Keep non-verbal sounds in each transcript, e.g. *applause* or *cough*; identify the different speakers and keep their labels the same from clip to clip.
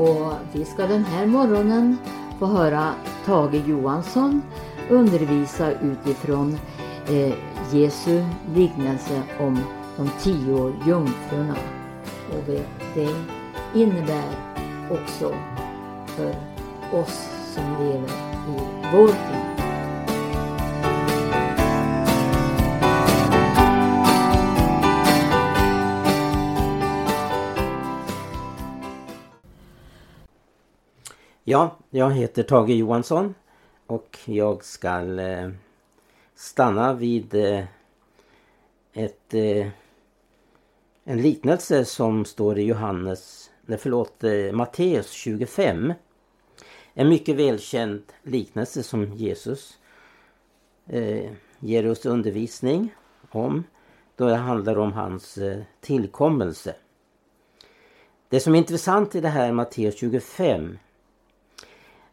Speaker 1: och vi ska den här morgonen få höra Tage Johansson undervisa utifrån eh, Jesu liknelse om de tio jungfrurna och det innebär också för oss som lever i vår tid.
Speaker 2: Ja, jag heter Tage Johansson och jag ska eh, stanna vid eh, ett, eh, en liknelse som står i Johannes, nej förlåt, Matteus 25. En mycket välkänd liknelse som Jesus ger oss undervisning om då det handlar om hans tillkommelse. Det som är intressant i det här Matteus 25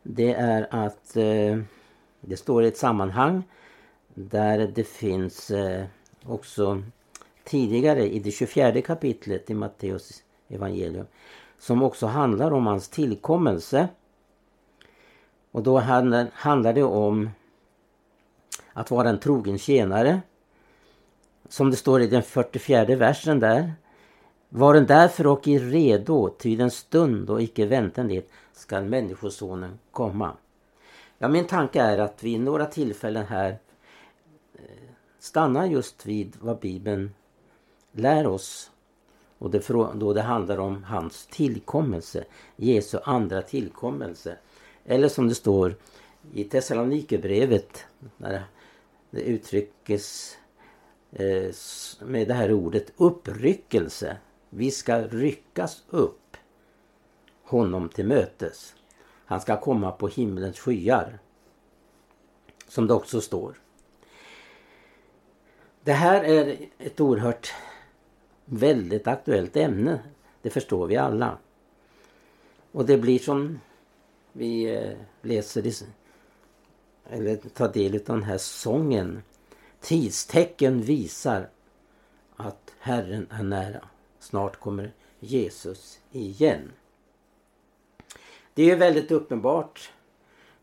Speaker 2: det är att eh, det står i ett sammanhang där det finns eh, också tidigare i det 24 kapitlet i Matteus evangelium som också handlar om hans tillkommelse. Och då handlar, handlar det om att vara en trogen tjänare. Som det står i den 44 versen där. Var den därför och i redo, ty den stund och icke väntan det skall Människosonen komma. Ja, min tanke är att vi vid några tillfällen här eh, stannar just vid vad Bibeln lär oss. Och det, då det handlar om hans tillkommelse, Jesu andra tillkommelse. Eller som det står i Thessalonikerbrevet, när det uttryckes eh, med det här ordet uppryckelse. Vi ska ryckas upp honom till mötes. Han ska komma på himlens skyar. Som det också står. Det här är ett oerhört väldigt aktuellt ämne. Det förstår vi alla. Och det blir som vi eh, läser i, eller tar del av den här sången. Tidstecken visar att Herren är nära. Snart kommer Jesus igen. Det är väldigt uppenbart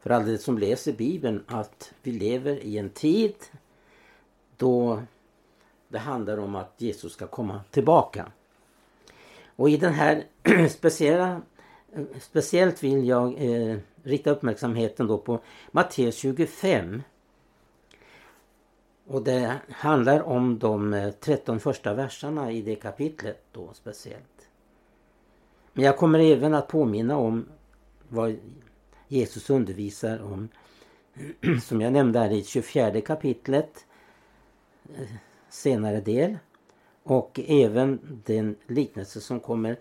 Speaker 2: för alla som läser Bibeln att vi lever i en tid då det handlar om att Jesus ska komma tillbaka. Och i den här *clears throat* speciella Speciellt vill jag eh, rikta uppmärksamheten då på Matteus 25. Och det handlar om de eh, 13 första verserna i det kapitlet då speciellt. Men jag kommer även att påminna om vad Jesus undervisar om *clears throat* som jag nämnde här i 24 kapitlet eh, senare del och även den liknelse som kommer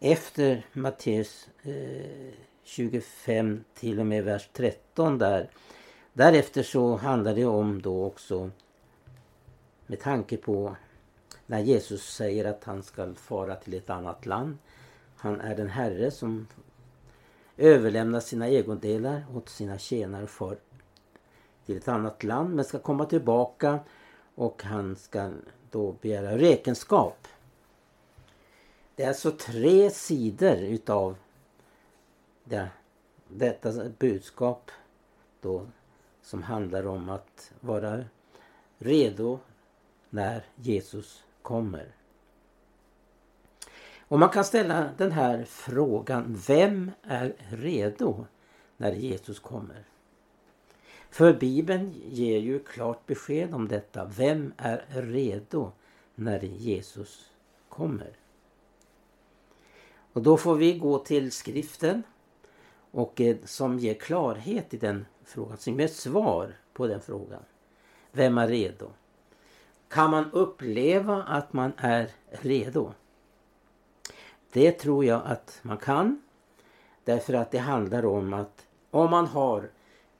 Speaker 2: efter Matteus eh, 25 till och med vers 13 där. Därefter så handlar det om då också med tanke på när Jesus säger att han ska fara till ett annat land. Han är den Herre som överlämnar sina ägodelar åt sina tjänare för till ett annat land men ska komma tillbaka och han ska då begära räkenskap. Det är alltså tre sidor utav det, detta budskap då som handlar om att vara redo när Jesus kommer. Och man kan ställa den här frågan, vem är redo när Jesus kommer? För Bibeln ger ju klart besked om detta. Vem är redo när Jesus kommer? Och då får vi gå till skriften och eh, som ger klarhet i den frågan, som ett svar på den frågan. Vem är redo? Kan man uppleva att man är redo? Det tror jag att man kan. Därför att det handlar om att om man har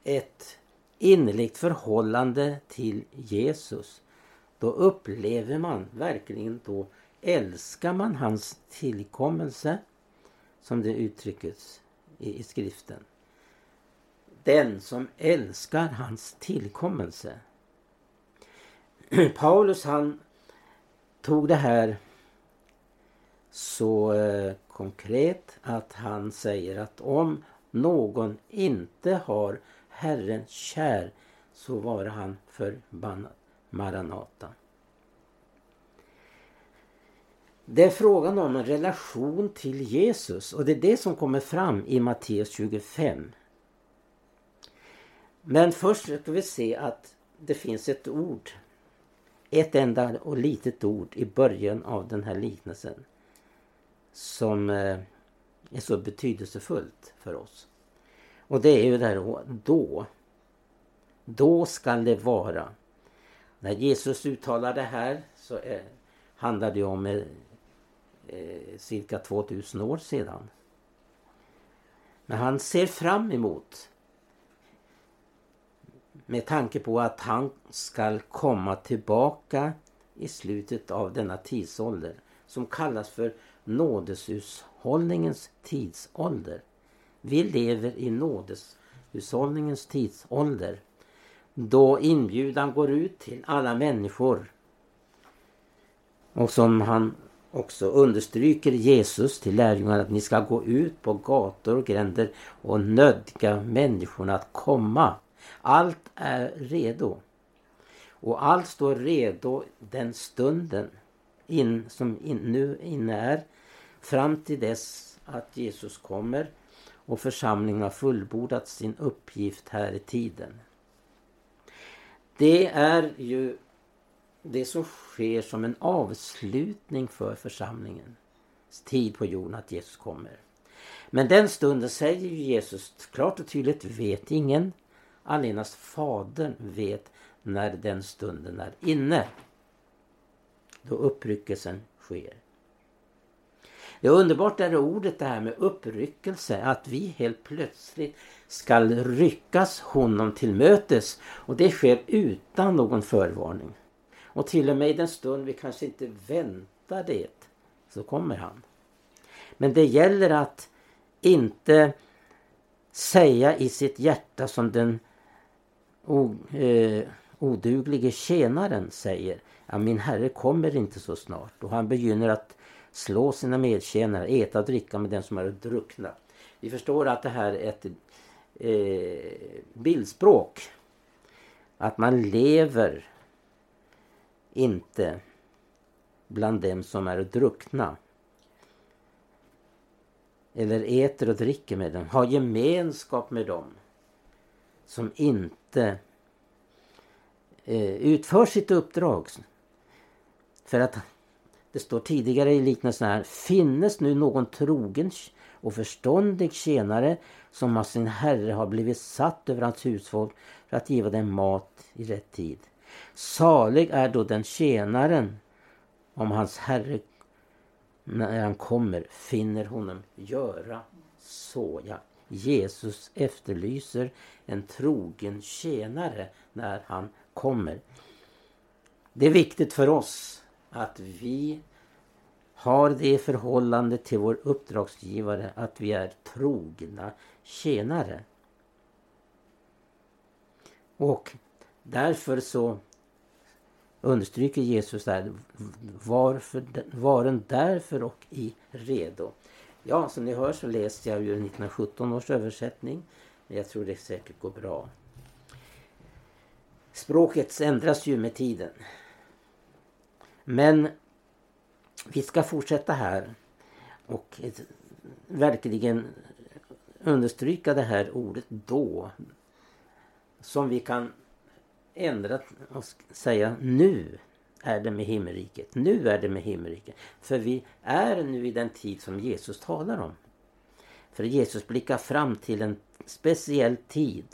Speaker 2: ett innerligt förhållande till Jesus då upplever man verkligen då älskar man hans tillkommelse som det uttryckes i, i skriften. Den som älskar hans tillkommelse. *clears throat* Paulus han tog det här så eh, konkret att han säger att om någon inte har Herren kär så var han förbannad. Maranata. Det är frågan om en relation till Jesus och det är det som kommer fram i Matteus 25. Men först ska vi se att det finns ett ord. Ett enda och litet ord i början av den här liknelsen. Som eh, är så betydelsefullt för oss. Och det är ju det här då. Då skall det vara. När Jesus uttalar det här så är, handlar det om eh, eh cirka 2000 år sedan. Men han ser fram emot med tanke på att han skall komma tillbaka i slutet av denna tidsålder som kallas för nådeshushållningens tidsålder. Vi lever i nådeshushållningens tidsålder då inbjudan går ut till alla människor och som han också understryker Jesus till lärjungarna att ni ska gå ut på gator och gränder och nödga människorna att komma. Allt är redo. Och allt står redo den stunden in, som in, nu inne är fram till dess att Jesus kommer och församlingen har fullbordat sin uppgift här i tiden. Det är ju det som sker som en avslutning för församlingens tid på jorden att Jesus kommer. Men den stunden säger Jesus klart och tydligt vet ingen. Allenast Fadern vet när den stunden är inne. Då uppryckelsen sker. Det är underbart det här ordet det här med uppryckelse. Att vi helt plötsligt skall ryckas honom till mötes. Och det sker utan någon förvarning. Och till och med i den stund vi kanske inte väntar det så kommer han. Men det gäller att inte säga i sitt hjärta som den eh, oduglige tjänaren säger. att min herre kommer inte så snart. Och han begynner att slå sina medtjänare, äta och dricka med den som är druckna. Vi förstår att det här är ett eh, bildspråk. Att man lever inte bland dem som är druckna. Eller äter och dricker med dem. Har gemenskap med dem som inte eh, utför sitt uppdrag. För att det står tidigare i liknelsen här. Finnes nu någon trogen och förståndig tjänare som av sin herre har blivit satt över hans husfolk för att giva dem mat i rätt tid. Salig är då den tjänaren om hans herre när han kommer finner honom göra så. Ja, Jesus efterlyser en trogen tjänare när han kommer. Det är viktigt för oss att vi har det förhållande till vår uppdragsgivare att vi är trogna tjänare. Och därför så understryker Jesus där varför, varen därför och i redo. Ja, som ni hör så läste jag ju 1917 års översättning. Men jag tror det säkert går bra. Språket ändras ju med tiden. Men vi ska fortsätta här och verkligen understryka det här ordet då. Som vi kan ändra och säga nu är det med himmelriket. Nu är det med himmelriket. För vi är nu i den tid som Jesus talar om. För Jesus blickar fram till en speciell tid.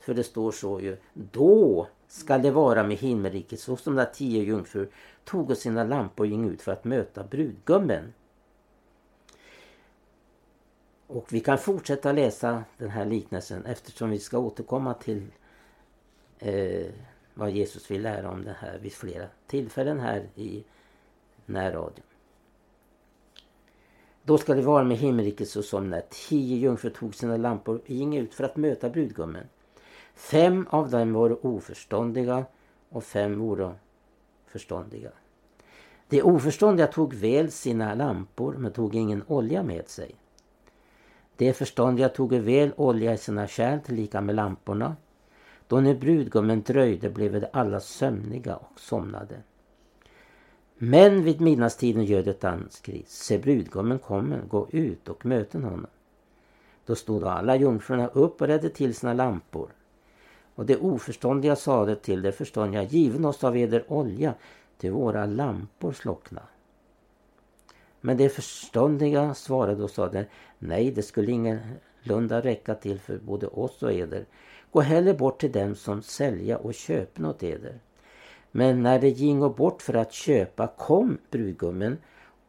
Speaker 2: För det står så ju. Då ska det vara med himmelriket så som de tio jungfrur tog sina lampor och gick ut för att möta brudgummen. Och vi kan fortsätta läsa den här liknelsen eftersom vi ska återkomma till eh, vad Jesus vill lära om det här vid flera tillfällen här i närradion. Då ska det vara med himmelriket så som när tio jungfrur tog sina lampor och ging ut för att möta brudgummen. Fem av dem var oförståndiga och fem vore förståndiga. De oförståndiga tog väl sina lampor men tog ingen olja med sig. De förståndiga tog väl olja i sina kärl tillika med lamporna. Då när brudgummen dröjde blev de alla sömniga och somnade. Men vid midnattstiden ljöd ett anskri. Se brudgummen kommer, gå ut och möten honom. Då stod alla jungfrurna upp och redde till sina lampor. Och det oförståndiga sade till det förståndiga, given oss av eder olja, till våra lampor slockna. Men det förståndiga svarade och sade, nej det skulle ingalunda räcka till för både oss och eder. Gå heller bort till dem som sälja och köpa åt eder. Men när de gingo bort för att köpa kom brudgummen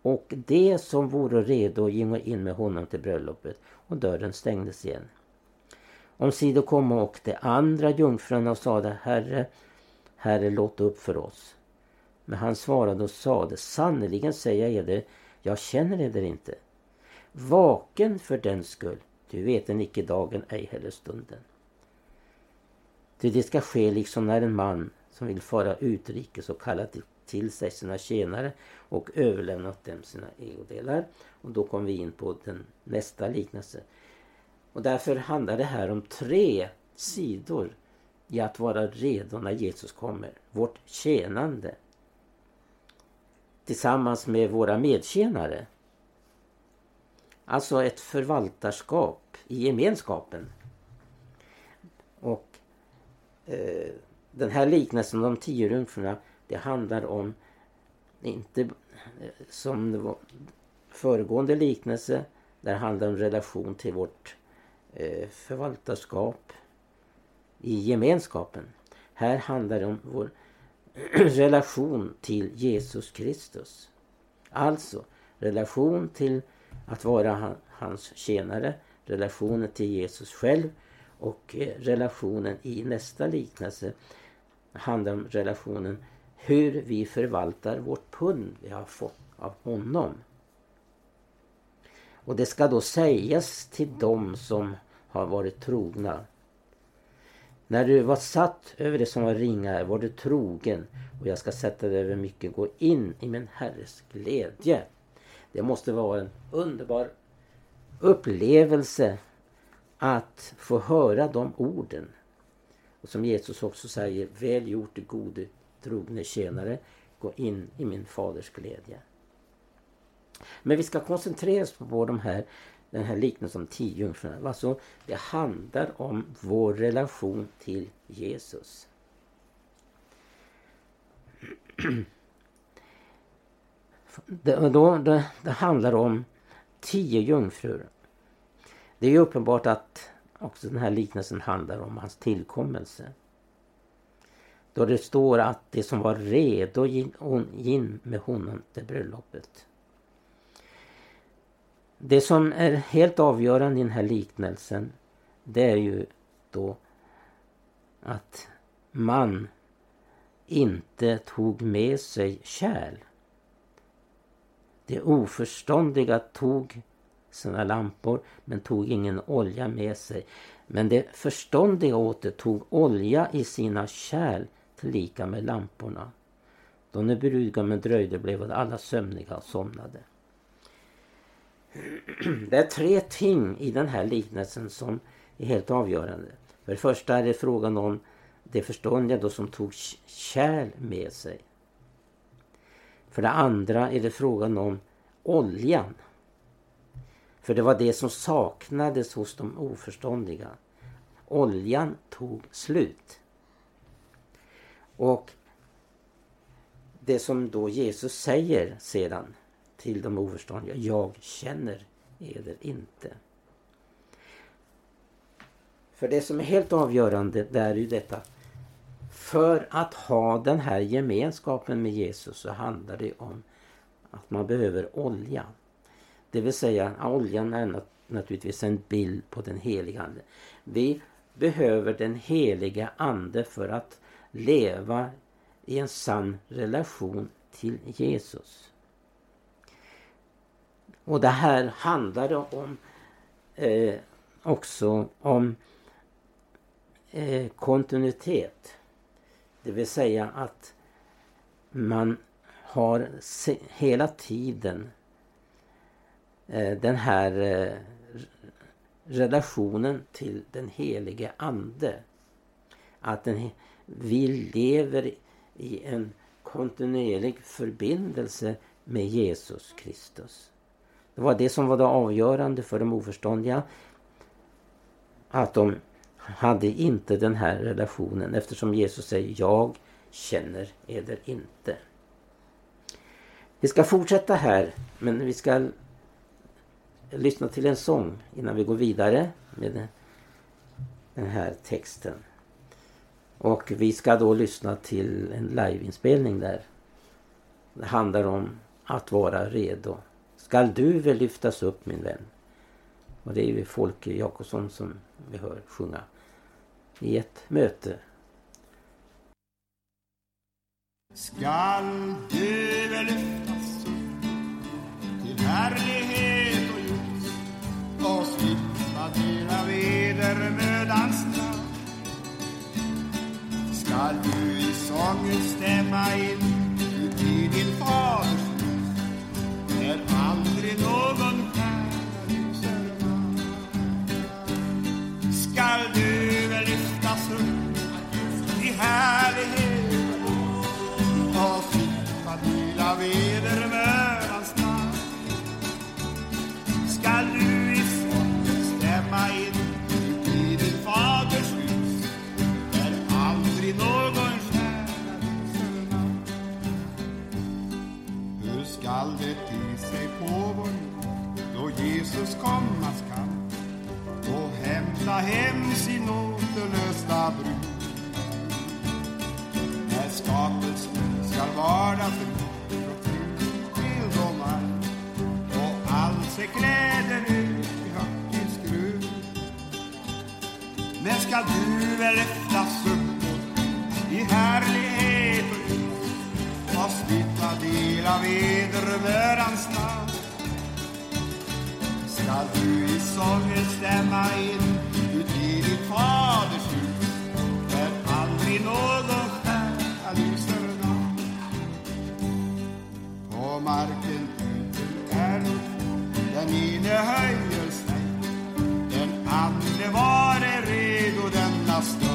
Speaker 2: och de som vore redo gingo in med honom till bröllopet och dörren stängdes igen. Omsider kom och de andra jungfrurna och sade Herre, Herre låt upp för oss. Men han svarade och sade sannerligen säger jag eder, jag känner eder inte. Vaken för den skull, du vet den icke dagen, ej heller stunden. Ty det ska ske liksom när en man som vill fara utrikes och kalla till sig sina tjänare och överlämna åt dem sina ägodelar. Och då kommer vi in på den nästa liknelse. Och därför handlar det här om tre sidor i att vara redo när Jesus kommer. Vårt tjänande. Tillsammans med våra medtjänare. Alltså ett förvaltarskap i gemenskapen. Och eh, den här liknelsen om de tio rymdfrurna, det handlar om inte eh, som det var föregående liknelse där handlar om relation till vårt eh, förvaltarskap i gemenskapen. Här handlar det om vår *clears throat* relation till Jesus Kristus. Alltså relation till att vara hans tjänare, relationen till Jesus själv och eh, relationen i nästa liknelse handlar om relationen hur vi förvaltar vårt pund vi har fått av honom. Och det ska då sägas till dem som har varit trogna. När du var satt över det som var ringa var du trogen och jag ska sätta dig över mycket. Gå in i min Herres glädje. Det måste vara en underbar upplevelse att få höra de orden. Och som Jesus också säger, väl gjort du gode trogne tjänare, gå in i min faders glädje. Men vi ska koncentrera oss på de här, den här liknelsen om tio jungfrurna. Alltså, det handlar om vår relation till Jesus. *clears throat* Det, då, det, det handlar om tio jungfrur. Det är ju uppenbart att också den här liknelsen handlar om hans tillkommelse. Då det står att det som var redo in med honom till bröllopet. Det som är helt avgörande i den här liknelsen det är ju då att man inte tog med sig kärl. Det oförståndiga tog sina lampor men tog ingen olja med sig. Men det förståndiga åter tog olja i sina kärl tillika med lamporna. Då när brudgummen dröjde blev alla sömniga och somnade. *clears throat* Det är tre ting i den här liknelsen som är helt avgörande. För det första är det frågan om det förståndiga då som tog kärl med sig. För det andra är det frågan om oljan. För det var det som saknades hos de oförståndiga. Oljan tog slut. Och det som då Jesus säger sedan till de oförståndiga. Jag känner eder inte. För det som är helt avgörande det är ju detta. För att ha den här gemenskapen med Jesus så handlar det om att man behöver olja. Det vill säga oljan är naturligtvis en bild på den heliga Ande. Vi behöver den heliga Ande för att leva i en sann relation till Jesus. Och det här handlar om eh, också om eh, kontinuitet. Det vill säga att man har hela tiden Eh, den här eh, relationen till den helige Ande. Att den, vi lever i en kontinuerlig förbindelse med Jesus Kristus. Det var det som var det avgörande för de oförståndiga. Att de hade inte den här relationen eftersom Jesus säger jag känner eder inte. Vi ska fortsätta här men vi ska lyssna till en sång innan vi går vidare med den här texten. Och vi ska då lyssna till en liveinspelning där. Det handlar om att vara redo. Skall du väl lyftas upp min vän? Och det är ju Folke Jakobsson som vi hör sjunga i ett möte.
Speaker 3: Skall du väl lyftas upp till härlighet dina vedermödans straff Skall du i sången stämma in i din faders hus aldrig någon skall i sig på vår jord då Jesus komma skall och hämta hem sin återlösta brud när skapelsen skall vara fri från tilldomar och allt se kläder ut i högtidsskruv. Men skall du väl lyftas uppåt i härlighet ljus och del av vedermödans namn skall du i sången stämma in ut i din faders hus där aldrig någon stjärna lyser natt. På marken ute är den ene höjer sig, den andre vare redo denna stund.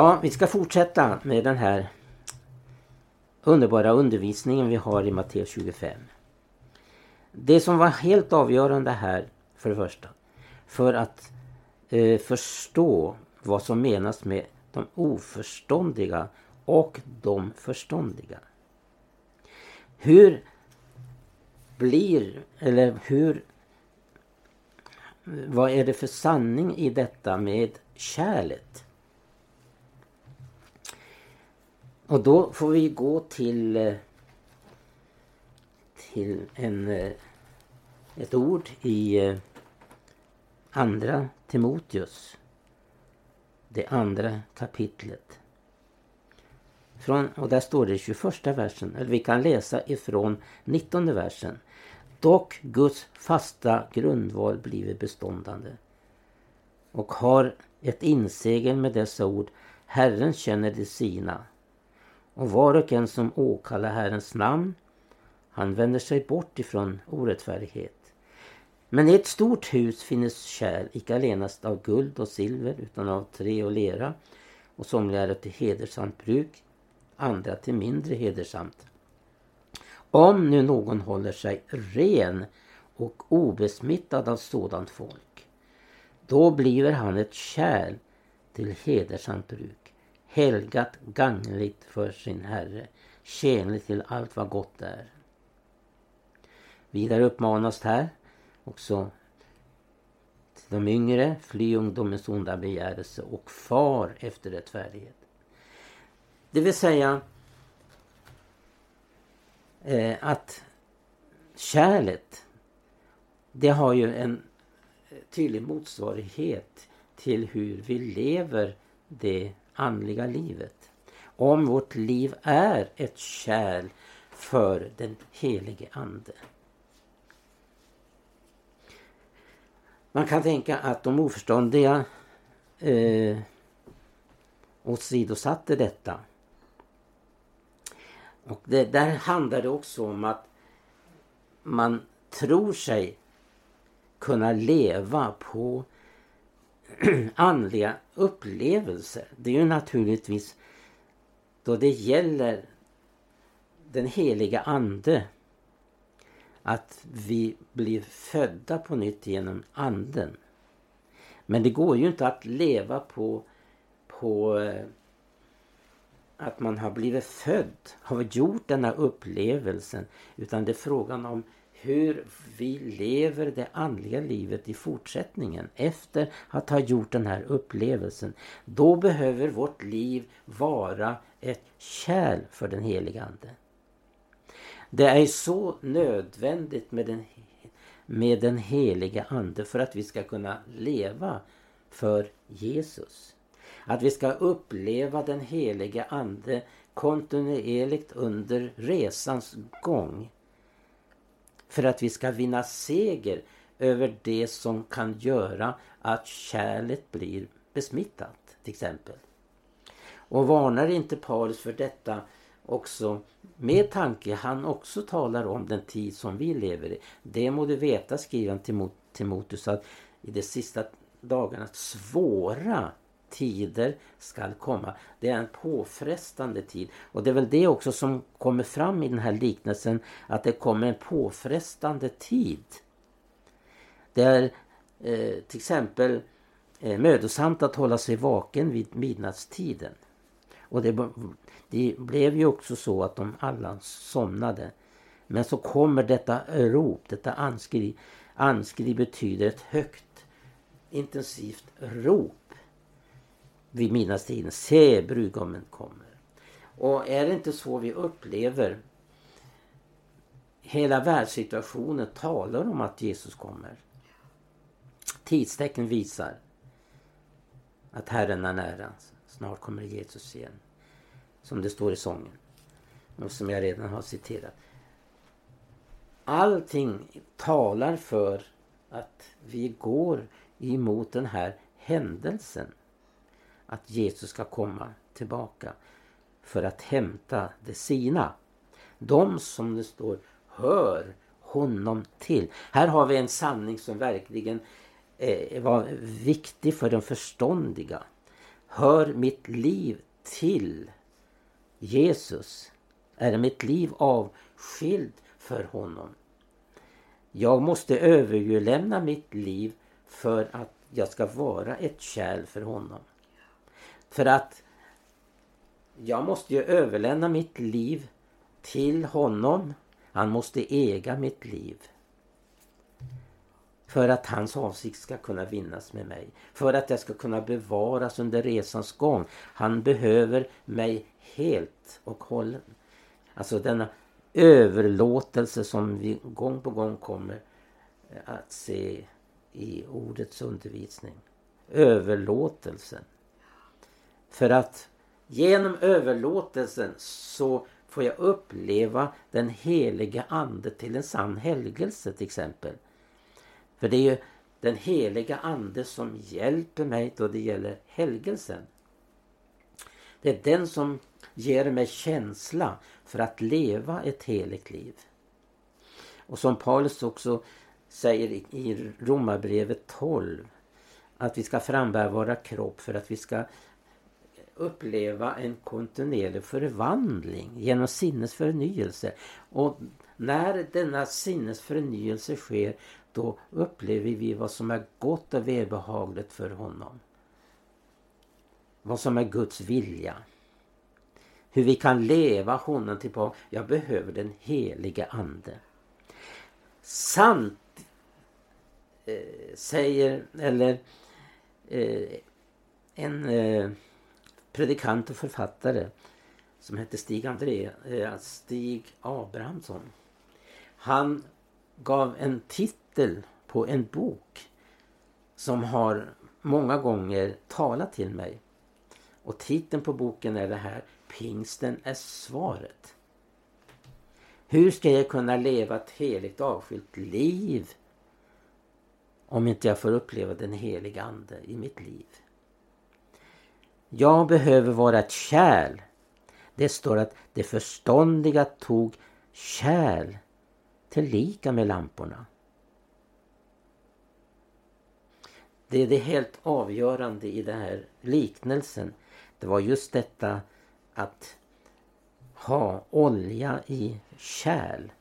Speaker 2: Ja, vi ska fortsätta med den här underbara undervisningen vi har i Matteus 25. Det som var helt avgörande här, för det första, för att eh, förstå vad som menas med de oförståndiga och de förståndiga. Hur blir, eller hur vad är det för sanning i detta med kärlet? Och då får vi gå till eh, till en, eh, ett ord i eh, andra Timoteus. Det andra kapitlet. Från, och där står det i 21 versen, eller vi kan läsa ifrån 19 versen. Dock Guds fasta grundval blivit beståndande och har ett insegel med dessa ord. Herren känner de sina. Och var och en som åkallar Herrens namn, han vänder sig bort ifrån orättfärdighet. Men i ett stort hus finnes kärl, icke allenast av guld och silver, utan av trä och lera, och somliga är till hedersamt bruk, andra till mindre hedersamt. Om nu någon håller sig ren och obesmittad av sådant folk, då bliver han ett kärl till hedersamt bruk, helgat gagnligt för sin Herre, tjänligt till allt vad gott är. Vidare uppmanas här också till de yngre, fly ungdomens onda begärelse och far efter rättfärdighet. Det vill säga eh, att kärlet det har ju en eh, tydlig motsvarighet till hur vi lever det andliga livet. Om vårt liv är ett kärl för den helige Ande. Man kan tänka att de oförståndiga eh, åsidosatte detta. Och det, där handlar det också om att man tror sig kunna leva på *clears throat* andliga upplevelser. Det är ju naturligtvis då det gäller den heliga Ande att vi blir födda på nytt genom anden. Men det går ju inte att leva på, på eh, att man har blivit född, har gjort denna upplevelsen. Utan det är frågan om hur vi lever det andliga livet i fortsättningen efter att ha gjort den här upplevelsen. Då behöver vårt liv vara ett kärl för den heliga Ande. Det är så nödvändigt med den, med den heliga Ande för att vi ska kunna leva för Jesus. Att vi ska uppleva den heliga Ande kontinuerligt under resans gång. För att vi ska vinna seger över det som kan göra att kärlet blir besmittat till exempel. Och varnar inte Paulus för detta också med tanke han också talar om den tid som vi lever i. Det må du veta, skriver han till Timoteus, att i de sista dagarna svåra tider skall komma. Det är en påfrestande tid. Och det är väl det också som kommer fram i den här liknelsen, att det kommer en påfrestande tid. Det är eh, till exempel eh, mödosamt att hålla sig vaken vid midnattstiden. Och det, det blev ju också så att de alla somnade. Men så kommer detta rop, detta anskri. Anskri betyder ett högt intensivt rop vid midnattstiden. Se, brudgummen kommer. Och är det inte så vi upplever hela världssituationen talar om att Jesus kommer. Tidstecken visar att Herren är nära. Snart kommer Jesus igen. Som det står i sången. Och som jag redan har citerat. Allting talar för att vi går emot den här händelsen. Att Jesus ska komma tillbaka för att hämta det sina. De som det står hör honom till. Här har vi en sanning som verkligen eh, var viktig för den förståndiga. Hör mitt liv till Jesus? Är mitt liv avskilt för honom? Jag måste överlämna mitt liv för att jag ska vara ett kärl för honom. För att jag måste ju överlämna mitt liv till honom. Han måste äga mitt liv. För att hans avsikt ska kunna vinnas med mig. För att jag ska kunna bevaras under resans gång. Han behöver mig helt och hållen. Alltså denna överlåtelse som vi gång på gång kommer att se i ordets undervisning. Överlåtelsen. För att genom överlåtelsen så får jag uppleva den heliga ande till en sann helgelse till exempel. För det är ju den heliga ande som hjälper mig då det gäller helgelsen. Det är den som ger mig känsla för att leva ett heligt liv. Och som Paulus också säger i Romarbrevet 12 att vi ska frambära våra kropp för att vi ska uppleva en kontinuerlig förvandling genom sinnesförnyelse. Och när denna sinnesförnyelse sker då upplever vi vad som är gott och välbehagligt för honom. Vad som är Guds vilja. Hur vi kan leva honom tillbaka. Jag behöver den helige ande. Sant eh, säger, eller eh, en eh, predikant och författare som hette Stig André, eh, Stig Abrahamsson. Han gav en titel på en bok som har många gånger talat till mig. Och titeln på boken är det här Pingsten är svaret. Hur ska jag kunna leva ett heligt avskilt liv om inte jag får uppleva den heliga Ande i mitt liv? Jag behöver vara ett kärl. Det står att det förståndiga tog kärl till lika med lamporna. Det är det helt avgörande i den här liknelsen. Det var just detta att ha olja i kärl.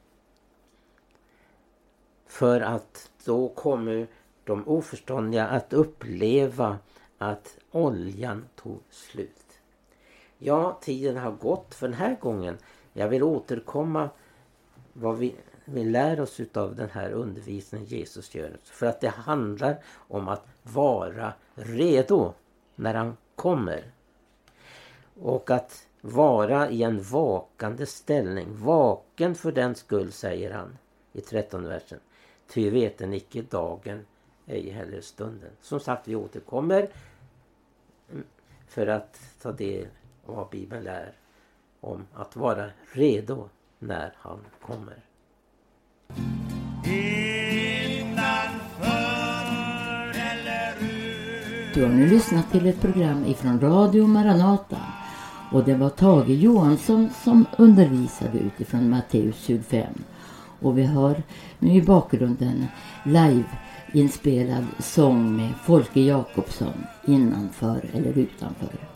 Speaker 2: För att då kommer de oförståndiga att uppleva att oljan tog slut. Ja, tiden har gått för den här gången. Jag vill återkomma vad vi, vi lär oss av den här undervisningen Jesus gör. För att det handlar om att vara redo när han kommer. Och att vara i en vakande ställning. Vaken för den skull, säger han i 13 versen. Ty veten icke dagen, ej heller stunden. Som sagt, vi återkommer för att ta del av vad Bibeln lär om att vara redo när han kommer.
Speaker 1: Du har nu lyssnat till ett program ifrån Radio Maranata och det var Tage Johansson som undervisade utifrån Matteus 25. Och vi har nu i bakgrunden live inspelad sång med Folke Jakobsson innanför eller utanför.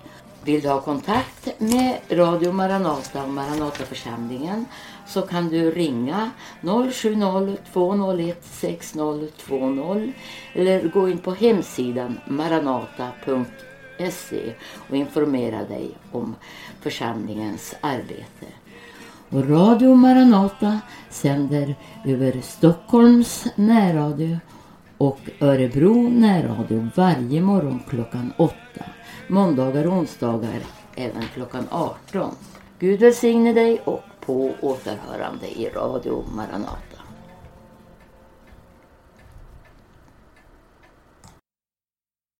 Speaker 1: Vill du ha kontakt med Radio Maranata och Maranataförsamlingen så kan du ringa 070-201 6020 eller gå in på hemsidan maranata.se och informera dig om församlingens arbete. Och Radio Maranata sänder över Stockholms närradio och Örebro närradio varje morgon klockan 8. Måndagar och onsdagar även klockan 18. Gud välsigne dig och på återhörande i Radio Maranata.